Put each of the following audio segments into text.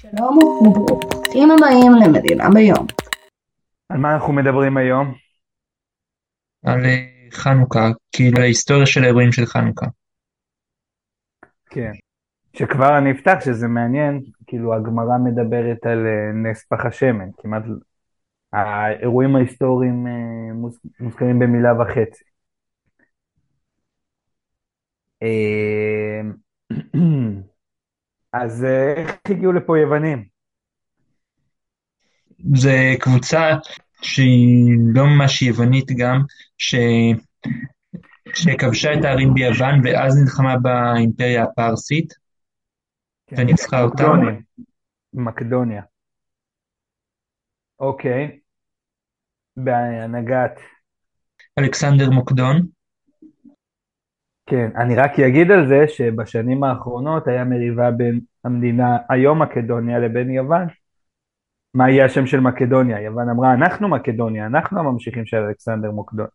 שלום וברוכים הבאים למדינה ביום. על מה אנחנו מדברים היום? על אה, חנוכה, כאילו ההיסטוריה של האירועים של חנוכה. כן. שכבר אני אפתח שזה מעניין, כאילו הגמרא מדברת על אה, נס פח השמן, כמעט האירועים ההיסטוריים אה, מוז- מוזכרים במילה וחצי. אז אה, איך הגיעו לפה יוונים? זה קבוצה שהיא לא ממש יוונית גם, ש... שכבשה את הערים ביוון ואז נלחמה באימפריה הפרסית כן, וניצחה אותם. מקדונים. מקדוניה. אוקיי. בהנהגת אלכסנדר מוקדון. כן, אני רק אגיד על זה שבשנים האחרונות היה מריבה בין המדינה, היום מקדוניה, לבין יוון. מה יהיה השם של מקדוניה? יוון אמרה, אנחנו מקדוניה, אנחנו הממשיכים של אלכסנדר מוקדון.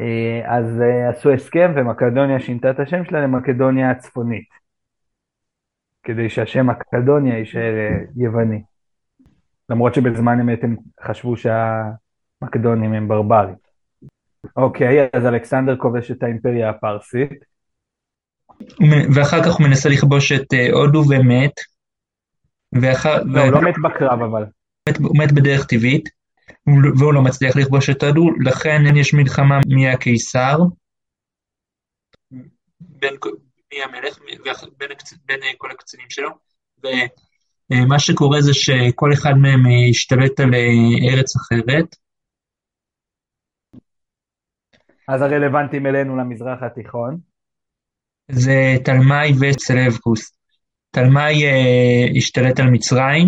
אה, אז אה, עשו הסכם ומקדוניה שינתה את השם שלה למקדוניה הצפונית. כדי שהשם מקדוניה יישאר אה, יווני. למרות שבזמן אמת הם חשבו שהמקדונים הם ברברים. אוקיי, אז אלכסנדר כובש את האימפריה הפרסית. ואחר כך הוא מנסה לכבוש את אה, הודו ומת. ואחר... לא, הוא לא מת בקרב אבל. מת- הוא מת בדרך טבעית, לא- והוא לא מצליח לכבוש את הודו, לכן יש מלחמה מי הקיסר, בין מי המלך, בין בין אה, כל הקצינים שלו, ומה שקורה זה שכל אחד מהם אה, השתלט על אה, ארץ אחרת, אז הרלוונטיים אלינו למזרח התיכון. זה תלמי וסלבקוס. תלמי אה, השתלט על מצרים,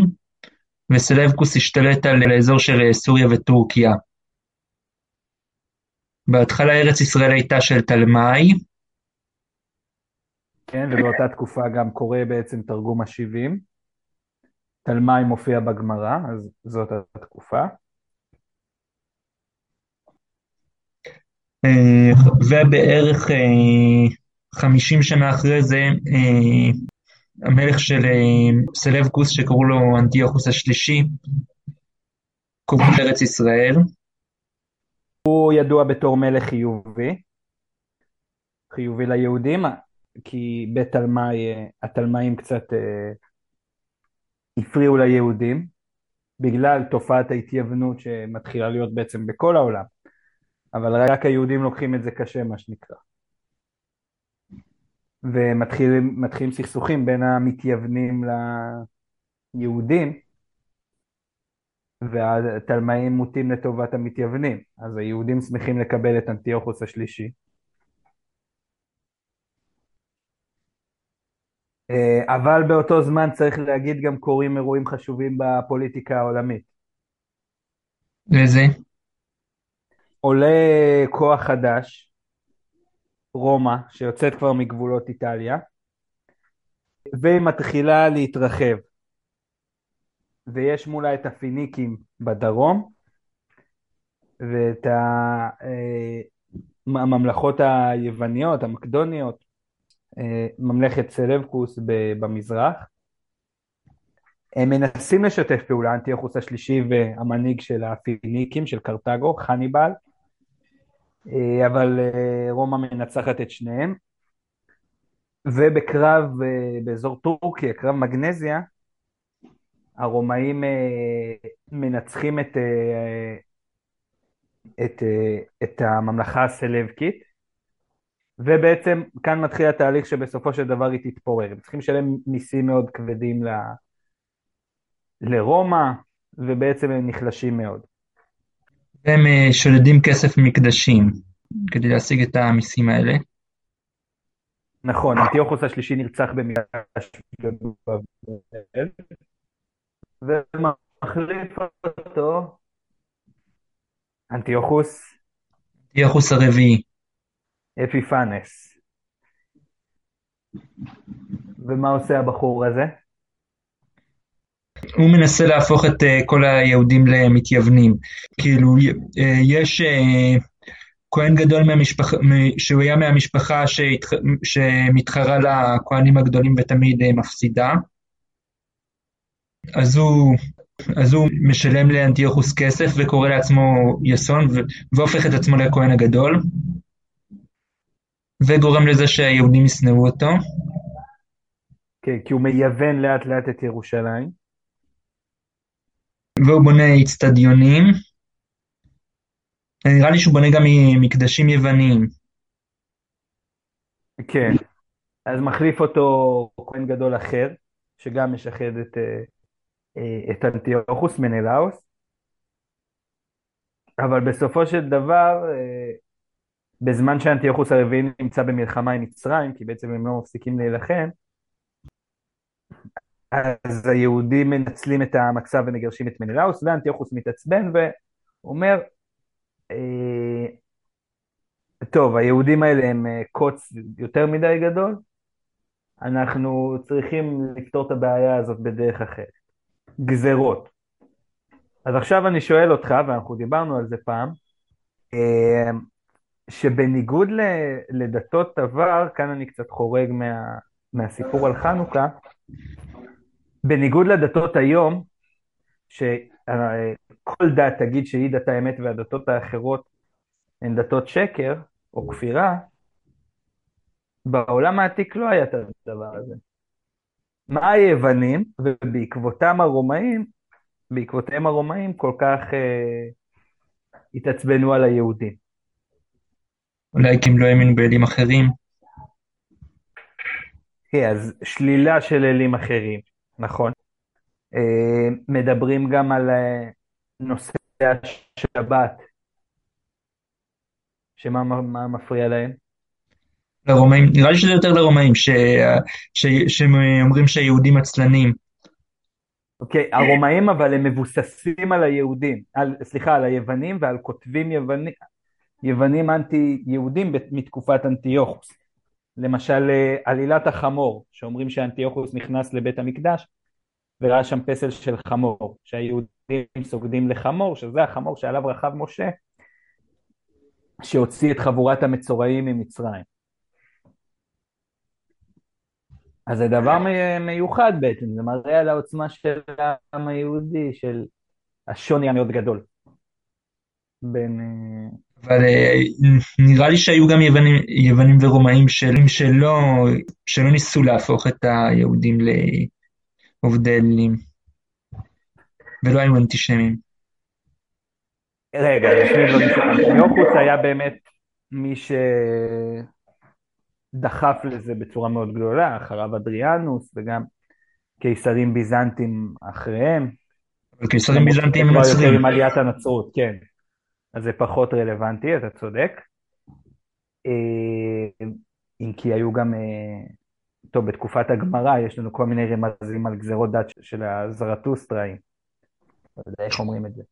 וסלבקוס השתלט על האזור של אה, סוריה וטורקיה. בהתחלה ארץ ישראל הייתה של תלמי, כן, ובאותה תקופה גם קורה בעצם תרגום ה-70. תלמי מופיע בגמרא, אז זאת התקופה. ובערך אה, 50 שנה אחרי זה, אה, המלך של אה, סלבקוס, שקראו לו אנטיוכוס השלישי, כובש ארץ ישראל. הוא ידוע בתור מלך חיובי, חיובי ליהודים, כי בתלמי, אה, התלמאים קצת אה, הפריעו ליהודים, בגלל תופעת ההתייוונות שמתחילה להיות בעצם בכל העולם, אבל רק היהודים לוקחים את זה קשה, מה שנקרא. ומתחילים מתחילים סכסוכים בין המתייוונים ליהודים, והתלמאים מוטים לטובת המתייוונים, אז היהודים שמחים לקבל את אנטיוכוס השלישי. אה, אבל באותו זמן צריך להגיד גם קורים אירועים חשובים בפוליטיקה העולמית. וזה, עולה כוח חדש, רומא, שיוצאת כבר מגבולות איטליה, והיא מתחילה להתרחב. ויש מולה את הפיניקים בדרום, ואת אה, הממלכות היווניות, המקדוניות, אה, ממלכת סלבקוס במזרח. הם מנסים לשתף פעולה, אנטיוכוס השלישי והמנהיג של הפיניקים, של קרתגו, חניבל, אבל אה, רומא מנצחת את שניהם. ובקרב אה, באזור טורקיה, קרב מגנזיה, הרומאים אה, מנצחים את, אה, את, אה, את הממלכה הסלבקית, ובעצם כאן מתחיל התהליך שבסופו של דבר היא תתפורר. הם צריכים לשלם מיסים מאוד כבדים ל, לרומא, ובעצם הם נחלשים מאוד. הם אה, שודדים כסף ממקדשים כדי להשיג את המיסים האלה. נכון, אנטיוכוס השלישי נרצח במגרש בבל, ומחליף אותו אנטיוכוס אנטיוכוס הרביעי. אפיפנס. ומה עושה הבחור הזה? הוא מנסה להפוך את אה, כל היהודים למתייוונים. כאילו, אה, יש אה, כהן גדול מהמשפחה, שהוא היה מהמשפחה שהתח- שמתחרה לכהנים הגדולים ותמיד מפסידה. אז הוא, אז הוא משלם לאנטיוכוס כסף וקורא לעצמו יסון והופך את עצמו לכהן הגדול וגורם לזה שהיהודים ישנאו אותו. כן, כי הוא מייוון לאט לאט את ירושלים. והוא בונה אצטדיונים. נראה לי שהוא בונה גם מקדשים יווניים. כן, אז מחליף אותו כהן גדול אחר, שגם משחד את, אה, אה, את אנטיוכוס מנלאוס, אבל בסופו של דבר, אה, בזמן שאנטיוכוס הרביעי נמצא במלחמה עם מצרים, כי בעצם הם לא מפסיקים להילחם, אז היהודים מנצלים את המצב ומגרשים את מנלאוס, ואנטיוכוס מתעצבן ואומר, טוב, היהודים האלה הם קוץ יותר מדי גדול, אנחנו צריכים לפתור את הבעיה הזאת בדרך אחרת. גזרות. אז עכשיו אני שואל אותך, ואנחנו דיברנו על זה פעם, אה, שבניגוד לדתות עבר, כאן אני קצת חורג מה, מהסיפור על חנוכה, בניגוד לדתות היום, שכל דת תגיד שהיא דת האמת והדתות האחרות הן דתות שקר או כפירה, בעולם העתיק לא היה את הדבר הזה. מה היוונים, ובעקבותם הרומאים, בעקבותיהם הרומאים כל כך אה, התעצבנו על היהודים. אולי כי הם לא האמינו באלים אחרים. כן, אז שלילה של אלים אחרים, נכון. אה, מדברים גם על אה, נושא השבת, שמה מפריע להם? לרומאים, נראה לי שזה יותר לרומאים, שהם אומרים שהיהודים עצלנים. אוקיי, okay, הרומאים אבל הם מבוססים על היהודים, על, סליחה, על היוונים ועל כותבים יוונים, יוונים אנטי-יהודים מתקופת אנטיוכוס. למשל אה, עלילת החמור, שאומרים שאנטיוכוס נכנס לבית המקדש וראה שם פסל של חמור, שהיהודים סוגדים לחמור, שזה החמור שעליו רכב משה, שהוציא את חבורת המצורעים ממצרים. אז זה דבר מיוחד בעצם, זה מראה על העוצמה של העם היהודי, של השוני המאוד גדול בין... אבל אה, נראה לי שהיו גם יוונים, יוונים ורומאים שלא, שלא, שלא ניסו להפוך את היהודים לעובדי אלילים, ולא היו אנטישמים. רגע, שאנטיוכוס היה באמת מי ש... דחף לזה בצורה מאוד גדולה, אחריו אדריאנוס וגם קיסרים ביזנטים אחריהם. קיסרים ביזנטים נוצרים. עם עליית הנצרות, כן. אז זה פחות רלוונטי, אתה צודק. אה, אם כי היו גם, אה, טוב, בתקופת הגמרא יש לנו כל מיני רמזים על גזירות דת של הזרטוסטראים. לא יודע איך אומרים את זה.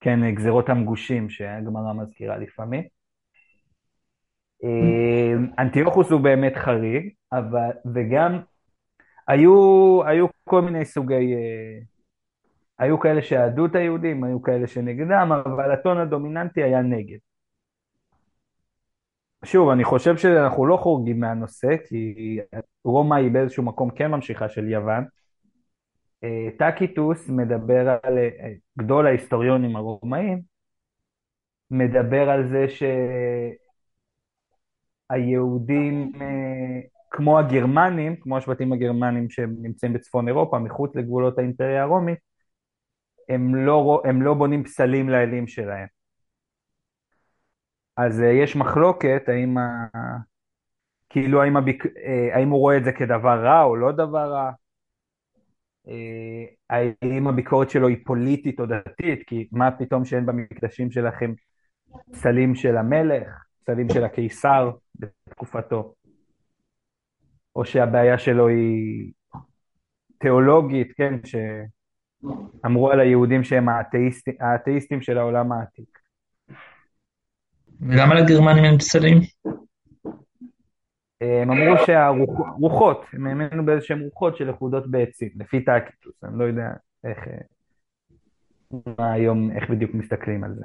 כן, גזירות המגושים שהגמרא מזכירה לפעמים. אמ, אנטיוכוס הוא באמת חריג, אבל, וגם היו, היו כל מיני סוגי, אה, היו כאלה שאהדו את היהודים, היו כאלה שנגדם, אבל הטון הדומיננטי היה נגד. שוב, אני חושב שאנחנו לא חורגים מהנושא, כי רומא היא באיזשהו מקום כן ממשיכה של יוון. אה, טקיטוס מדבר על, אה, גדול ההיסטוריונים הרומאים, מדבר על זה ש... היהודים אה, כמו הגרמנים, כמו השבטים הגרמנים שנמצאים בצפון אירופה, מחוץ לגבולות האימפריה הרומית, הם לא, הם לא בונים פסלים לאלים שלהם. אז אה, יש מחלוקת האם, ה... כאילו האם, הביק... אה, האם הוא רואה את זה כדבר רע או לא דבר רע, האם הביקורת שלו היא פוליטית או דתית, כי מה פתאום שאין במקדשים שלכם פסלים של המלך, פסלים של הקיסר, בתקופתו, או שהבעיה שלו היא תיאולוגית, כן, שאמרו על היהודים שהם האתאיסטים, האתאיסטים של העולם העתיק. ולמה לגרמנים אין פסלים? הם אמרו שהרוחות, הם האמינו באיזה שהם רוחות של לכודות בעצים, לפי טקיטוס, אני לא יודע איך, מה היום, איך בדיוק מסתכלים על זה.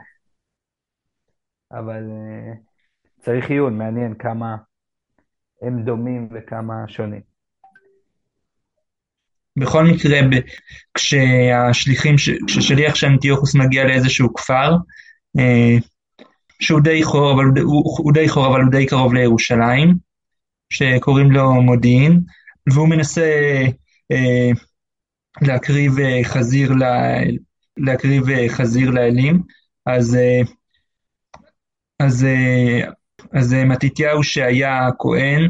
אבל אה, צריך עיון, מעניין כמה הם דומים וכמה שונים. בכל מקרה, ב, כשהשליחים, כששליח של אנטיוכוס מגיע לאיזשהו כפר, אה, שהוא די חור, אבל הוא, הוא די חור, אבל הוא די קרוב לירושלים, שקוראים לו מודיעין, והוא מנסה אה, להקריב אה, חזיר, לה, להקריב אה, חזיר לאלים, אז, אה, אז, אז מתתיהו שהיה כהן,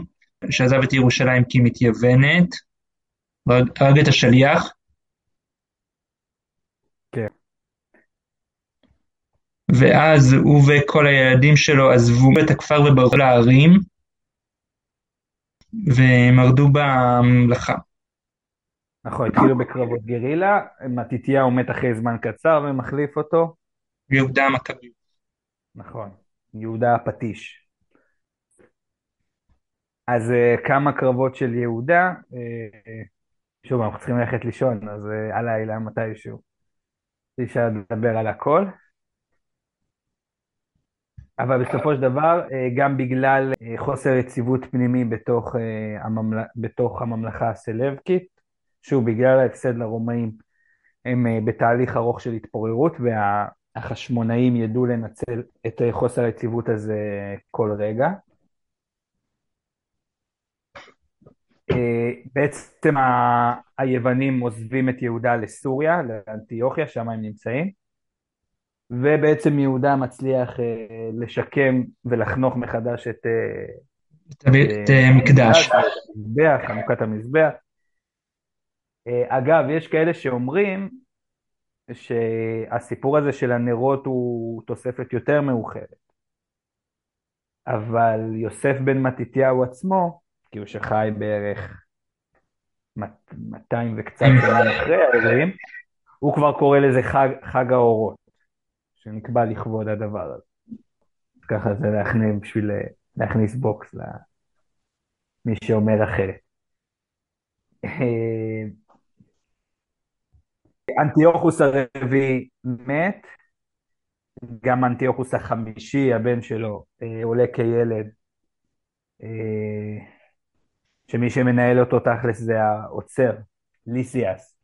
שעזב את ירושלים כי מתייוונת, הרג את השליח. כן. ואז הוא וכל הילדים שלו עזבו את הכפר וברחו להרים, ומרדו במלאכה. נכון, התחילו בקרבות גרילה, מתתיהו מת אחרי זמן קצר ומחליף אותו. יהודה המכבי. נכון, יהודה הפטיש. אז uh, כמה קרבות של יהודה, uh, שוב, אנחנו צריכים ללכת לישון, אז uh, הלילה מתישהו. אי אפשר לדבר על הכל. אבל בסופו של דבר, גם בגלל חוסר יציבות פנימי בתוך, הממל... בתוך הממלכה הסלבקית, שוב, בגלל ההפסד לרומאים, הם בתהליך ארוך של התפוררות, והחשמונאים ידעו לנצל את חוסר היציבות הזה כל רגע. בעצם היוונים עוזבים את יהודה לסוריה, לאנטיוכיה, שם הם נמצאים, ובעצם יהודה מצליח אה, לשקם ולחנוך מחדש את... את המקדש. המזבח, חנוכת המזבח. אגב, יש כאלה שאומרים שהסיפור הזה של הנרות הוא תוספת יותר מאוחרת, אבל יוסף בן מתתיהו עצמו, הוא שחי בערך 200 וקצת שנים אחרי האירועים, הוא כבר קורא לזה חג, חג האורות, שנקבע לכבוד הדבר הזה. ככה זה להכניס, בשביל להכניס בוקס למי שאומר אחרת. אנטיוכוס הרביעי מת, גם אנטיוכוס החמישי, הבן שלו, עולה כילד. שמי שמנהל אותו תכלס זה העוצר, ליסיאס.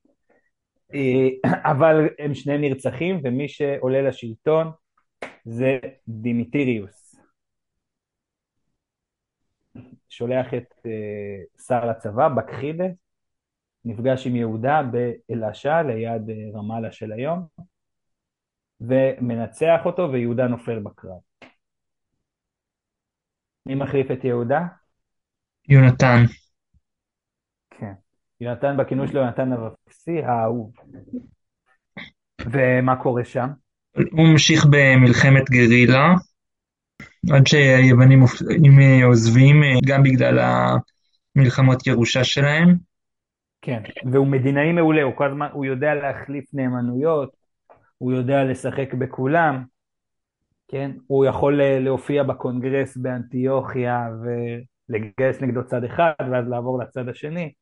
אה, אבל הם שניהם נרצחים, ומי שעולה לשלטון זה דימיטריוס. שולח את uh, שר לצבא, בקחידס, נפגש עם יהודה באלעשה, ליד uh, רמאללה של היום, ומנצח אותו, ויהודה נופל בקרב. מי מחליף את יהודה? יונתן. כן. יונתן בכינוי שלו יונתן אבקסי האהוב. ומה קורה שם? הוא ממשיך במלחמת גרילה, עד שהיוונים עוזבים, גם בגלל המלחמות ירושה שלהם. כן, והוא מדינאי מעולה, הוא כל הזמן, הוא יודע להחליף נאמנויות, הוא יודע לשחק בכולם, כן? הוא יכול להופיע בקונגרס באנטיוכיה ו... לגייס נגדו צד אחד ואז לעבור לצד השני,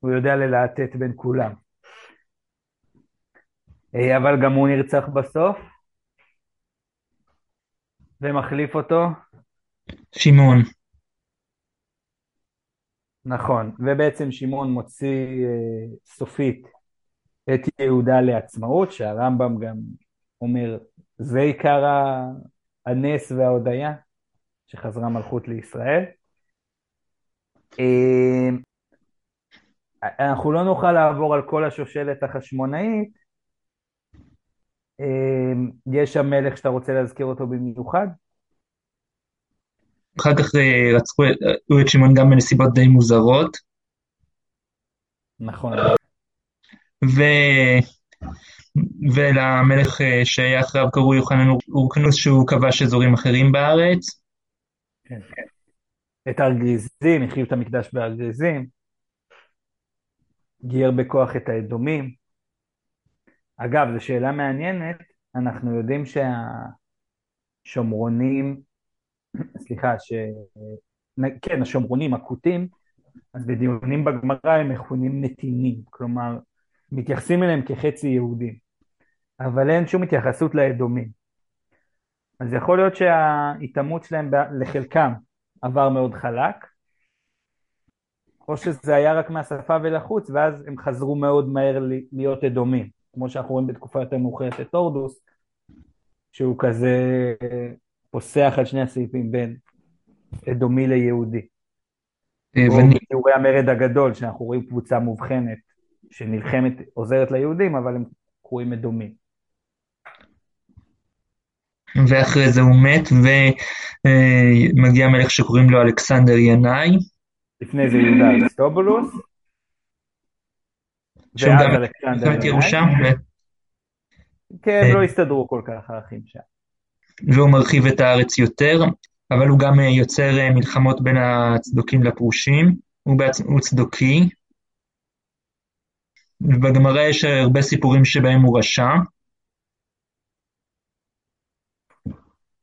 הוא יודע ללהטט בין כולם. אה, אבל גם הוא נרצח בסוף, ומחליף אותו. שמעון. נכון, ובעצם שמעון מוציא אה, סופית את יהודה לעצמאות, שהרמב"ם גם אומר, זה עיקר הנס וההודיה, שחזרה מלכות לישראל. אמ, אנחנו לא נוכל לעבור על כל השושלת החשמונאית. אמ, יש שם מלך שאתה רוצה להזכיר אותו במיוחד? אחר כך אה, רצחו את שמעון גם בנסיבות די מוזרות. נכון. ו... ולמלך אה, שהיה אחריו קראו יוחנן אורקנוס שהוא כבש אזורים אחרים בארץ. כן, את הארגזים, החריב את המקדש בארגזים, גייר בכוח את האדומים. אגב, זו שאלה מעניינת, אנחנו יודעים שהשומרונים, סליחה, ש... כן, השומרונים, הכותים, אז בדיונים בגמרא הם מכונים נתינים, כלומר, מתייחסים אליהם כחצי יהודים, אבל אין שום התייחסות לאדומים. אז יכול להיות שההיטמעות שלהם לחלקם עבר מאוד חלק. או שזה היה רק מהשפה ולחוץ, ואז הם חזרו מאוד מהר להיות אדומים, כמו שאנחנו רואים בתקופה יותר מאוחרת את הורדוס, שהוא כזה פוסח על שני הסעיפים בין אדומי ליהודי. אה, או ואני- בתיאורי המרד הגדול, שאנחנו רואים קבוצה מובחנת שנלחמת, עוזרת ליהודים, אבל הם קרויים אדומים. ואחרי זה הוא מת, ומגיע מלך שקוראים לו אלכסנדר ינאי, לפני זה יהודה אריסטובולוס, ואז גם אלכסנדר מלחמת. ירושה, כן, אה. לא הסתדרו כל כך האחים שם. והוא מרחיב את הארץ יותר, אבל הוא גם אה, יוצר אה, מלחמות בין הצדוקים לפרושים, הוא, בעצ... הוא צדוקי, ובגמרא יש הרבה סיפורים שבהם הוא רשע,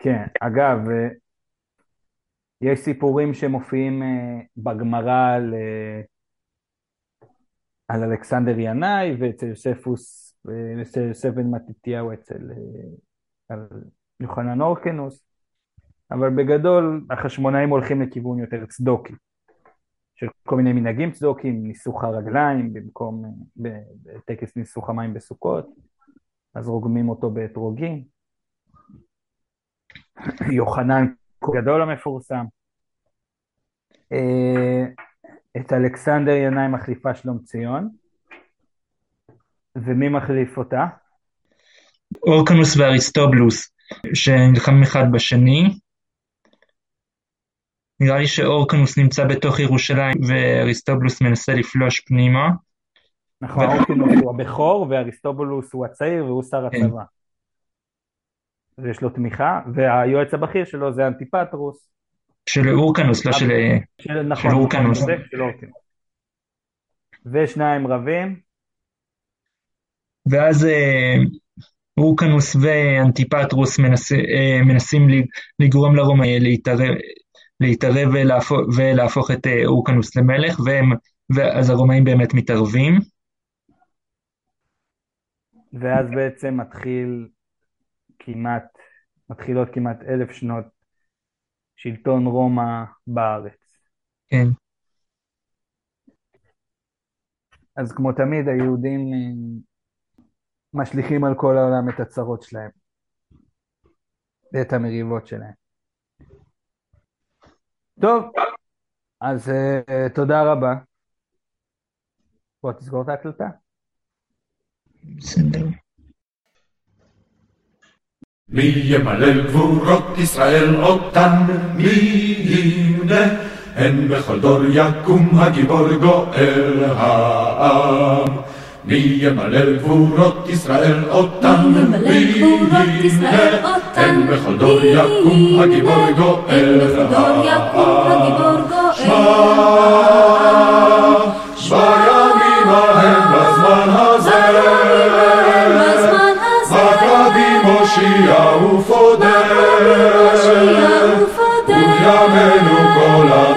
כן, אגב, אה, יש סיפורים שמופיעים אה, בגמרא על, אה, על אלכסנדר ינאי ואצל יוספוס, אצל יוסף בן מתתיהו אצל יוחנן אורקנוס, אבל בגדול החשמונאים הולכים לכיוון יותר צדוקי, של כל מיני מנהגים צדוקיים, ניסוך הרגליים במקום, בטקס ניסוך המים בסוכות, אז רוגמים אותו באתרוגים. יוחנן גדול המפורסם. אה, את אלכסנדר ינאי מחליפה שלום ציון. ומי מחליף אותה? אורקנוס ואריסטובלוס, שנלחמים אחד בשני. נראה לי שאורקנוס נמצא בתוך ירושלים ואריסטובלוס מנסה לפלוש פנימה. נכון, אורקינוס הוא הבכור ואריסטובולוס הוא הצעיר והוא שר כן. הצבא. ויש לו תמיכה, והיועץ הבכיר שלו זה אנטיפטרוס. של אורקנוס, לא של... של, נכון, אורקנוס. נכון, של אורקינוס. ושניים רבים, ואז אה, אורקנוס ואנטיפטרוס מנס, אה, מנסים לגרום לרומא אה, להתערב, להתערב ולהפוך, ולהפוך את אורקנוס למלך, והם, ואז הרומאים באמת מתערבים. ואז בעצם מתחיל כמעט, מתחילות כמעט אלף שנות שלטון רומא בארץ. כן. אז כמו תמיד היהודים אה, משליכים על כל העולם את הצרות שלהם ואת המריבות שלהם. טוב, אז אה, תודה רבה. בוא תסגור את ההקלטה. בסדר. מי ימלל גבורות ישראל אותן, מי ימנה? הן בכל דור יקום הגיבור גואל העם. מי ימלל גבורות ישראל אותן, מי ימלל מי גבורות ישראל ימנה? אותן, הן בכל דור מי יקום הגיבור ימנה? גואל הן בכל דור יקום הגיבור גואל שמע,